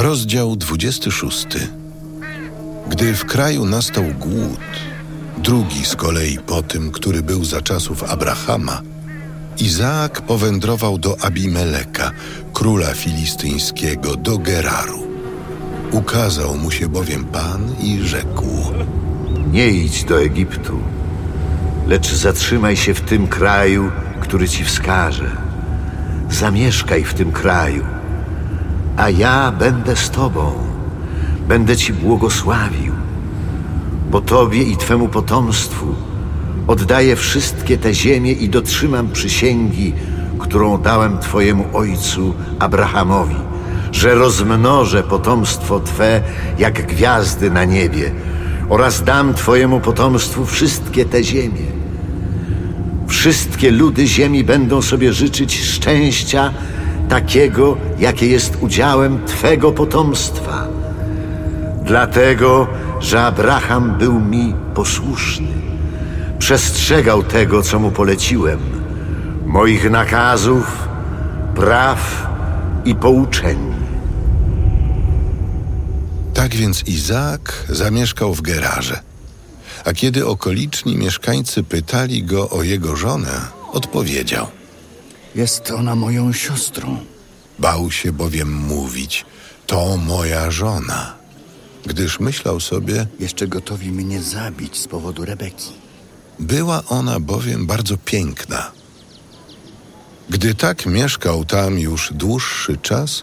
Rozdział 26. Gdy w kraju nastał głód, drugi z kolei po tym, który był za czasów Abrahama, Izaak powędrował do Abimeleka, króla filistyńskiego, do Geraru. Ukazał mu się bowiem Pan i rzekł: Nie idź do Egiptu, lecz zatrzymaj się w tym kraju, który ci wskaże. Zamieszkaj w tym kraju, a ja będę z tobą, będę ci błogosławił. Bo tobie i twemu potomstwu oddaję wszystkie te ziemie i dotrzymam przysięgi, którą dałem twojemu ojcu Abrahamowi, że rozmnożę potomstwo twe jak gwiazdy na niebie oraz dam twojemu potomstwu wszystkie te ziemie. Wszystkie ludy ziemi będą sobie życzyć szczęścia takiego, jakie jest udziałem Twego potomstwa. Dlatego, że Abraham był mi posłuszny. Przestrzegał tego, co mu poleciłem, moich nakazów, praw i pouczeń. Tak więc Izaak zamieszkał w Gerarze. A kiedy okoliczni mieszkańcy pytali go o jego żonę, odpowiedział. Jest ona moją siostrą. Bał się bowiem mówić, to moja żona, gdyż myślał sobie, Jeszcze gotowi mnie zabić z powodu Rebeki. była ona bowiem bardzo piękna. Gdy tak mieszkał tam już dłuższy czas,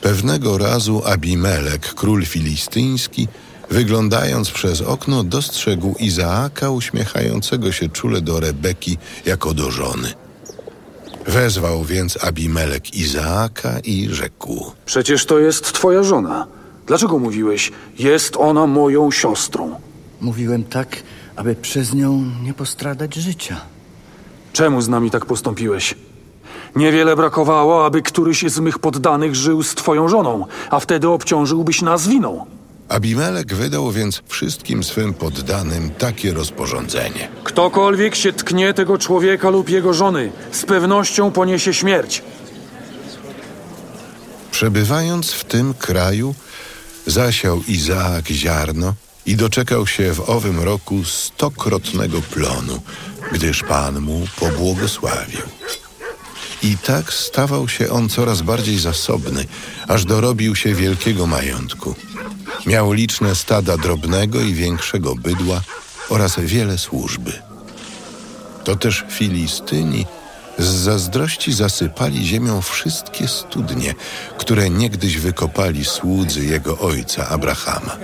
pewnego razu Abimelek, król filistyński, wyglądając przez okno, dostrzegł Izaaka uśmiechającego się czule do Rebeki jako do żony. Wezwał więc Abimelek Izaaka i rzekł: Przecież to jest twoja żona. Dlaczego mówiłeś, jest ona moją siostrą? Mówiłem tak, aby przez nią nie postradać życia. Czemu z nami tak postąpiłeś? Niewiele brakowało, aby któryś z mych poddanych żył z twoją żoną, a wtedy obciążyłbyś nas winą. Abimelek wydał więc wszystkim swym poddanym takie rozporządzenie. Ktokolwiek się tknie tego człowieka lub jego żony, z pewnością poniesie śmierć. Przebywając w tym kraju, zasiał Izaak ziarno i doczekał się w owym roku stokrotnego plonu, gdyż Pan mu pobłogosławił. I tak stawał się on coraz bardziej zasobny, aż dorobił się wielkiego majątku. Miał liczne stada drobnego i większego bydła oraz wiele służby. To też Filistyni z zazdrości zasypali ziemią wszystkie studnie, które niegdyś wykopali słudzy jego ojca Abrahama.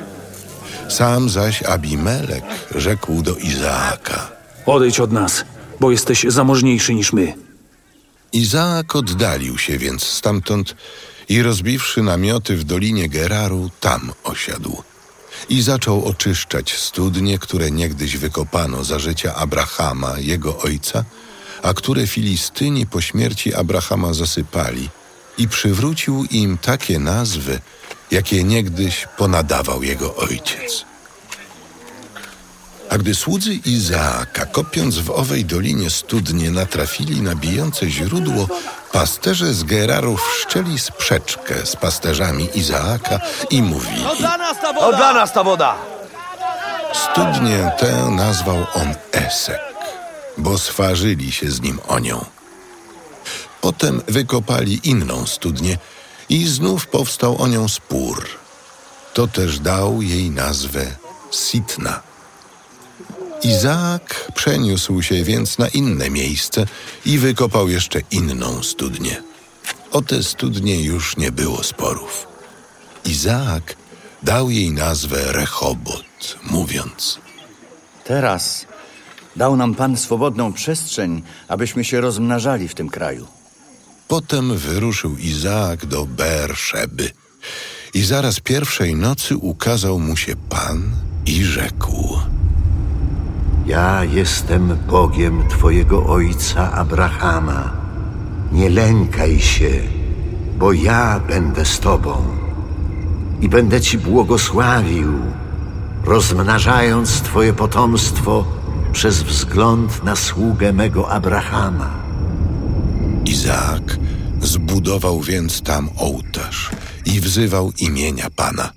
Sam zaś Abimelek rzekł do Izaaka. Odejdź od nas, bo jesteś zamożniejszy niż my. Izaak oddalił się więc stamtąd i rozbiwszy namioty w dolinie Geraru, tam osiadł. I zaczął oczyszczać studnie, które niegdyś wykopano za życia Abrahama, jego ojca, a które Filistyni po śmierci Abrahama zasypali i przywrócił im takie nazwy, jakie niegdyś ponadawał jego ojciec. A gdy słudzy Izaaka, kopiąc w owej dolinie studnie, natrafili na bijące źródło, pasterze z Geraru wszczęli sprzeczkę z pasterzami Izaaka i mówili: To dla nas ta woda! Studnię tę nazwał on Esek, bo swarzyli się z nim o nią. Potem wykopali inną studnię i znów powstał o nią spór. To też dał jej nazwę Sitna. Izaak przeniósł się więc na inne miejsce i wykopał jeszcze inną studnię. O te studnie już nie było sporów. Izaak dał jej nazwę Rechobot, mówiąc: Teraz dał nam Pan swobodną przestrzeń, abyśmy się rozmnażali w tym kraju. Potem wyruszył Izaak do Beerszeby i zaraz pierwszej nocy ukazał mu się Pan i rzekł: Ja jestem Bogiem Twojego ojca Abrahama. Nie lękaj się, bo ja będę z Tobą i będę Ci błogosławił, rozmnażając Twoje potomstwo przez wzgląd na sługę mego Abrahama. Izaak Zbudował więc tam ołtarz i wzywał imienia Pana.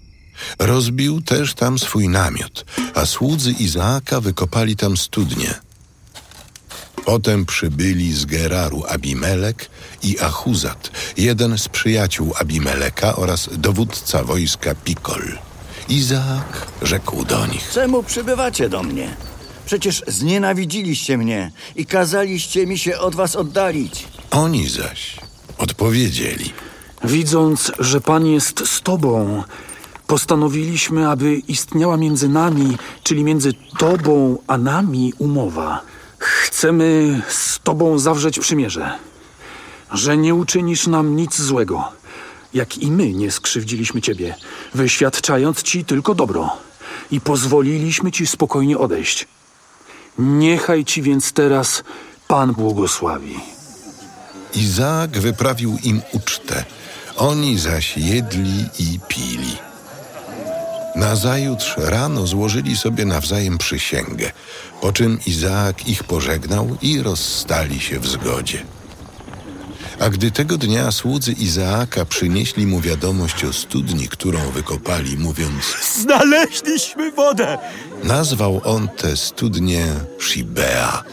Rozbił też tam swój namiot, a słudzy Izaaka wykopali tam studnie. Potem przybyli z Geraru Abimelek i Achuzat, jeden z przyjaciół Abimeleka oraz dowódca wojska Pikol. Izaak rzekł do nich. Czemu przybywacie do mnie? Przecież znienawidziliście mnie i kazaliście mi się od was oddalić. Oni zaś odpowiedzieli. Widząc, że Pan jest z Tobą, postanowiliśmy, aby istniała między nami, czyli między Tobą a nami umowa. Chcemy z Tobą zawrzeć przymierze, że nie uczynisz nam nic złego, jak i my nie skrzywdziliśmy Ciebie, wyświadczając Ci tylko dobro i pozwoliliśmy Ci spokojnie odejść. Niechaj Ci więc teraz Pan błogosławi. Izaak wyprawił im ucztę, oni zaś jedli i pili. Nazajutrz rano złożyli sobie nawzajem przysięgę, po czym Izaak ich pożegnał i rozstali się w zgodzie. A gdy tego dnia słudzy Izaaka przynieśli mu wiadomość o studni, którą wykopali, mówiąc, Znaleźliśmy wodę! nazwał on tę studnię Shibea.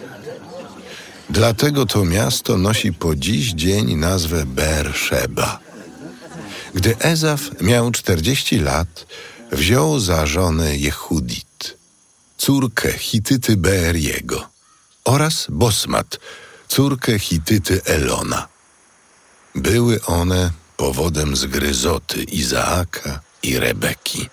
Dlatego to miasto nosi po dziś dzień nazwę Beersheba. Gdy Ezaf miał 40 lat, wziął za żonę Jehudit, córkę Hityty Beeriego oraz Bosmat, córkę Hityty Elona. Były one powodem zgryzoty Izaaka i Rebeki.